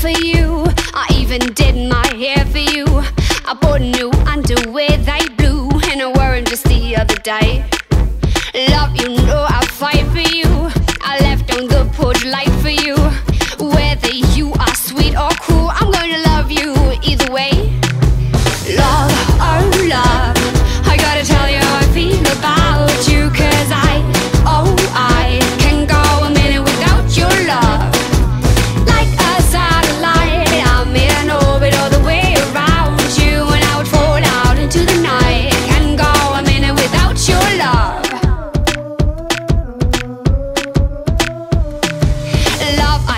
for you. I even did my hair for you. I bought new underwear, they blue, and I wore them just the other day. Love, you know.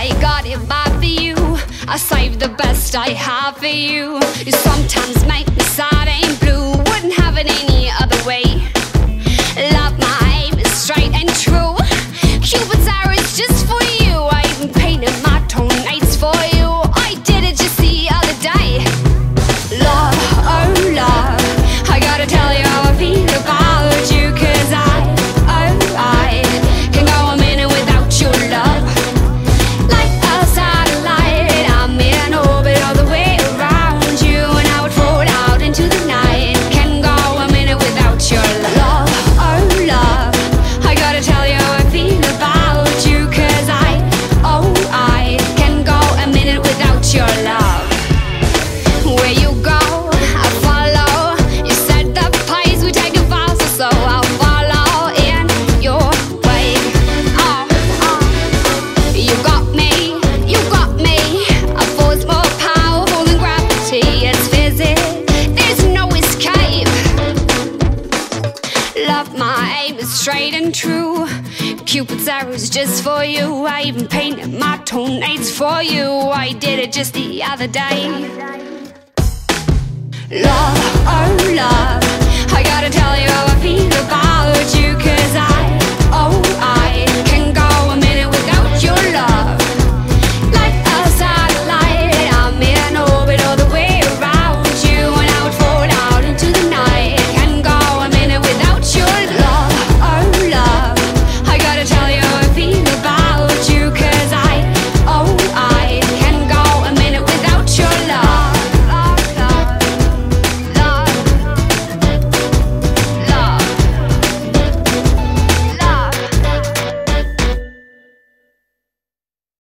I got it bad for you. I saved the best I have for you. You're so ring true. Cupid's arrows just for you. I even painted my toenails for you. I did it just the other day. Love, oh love.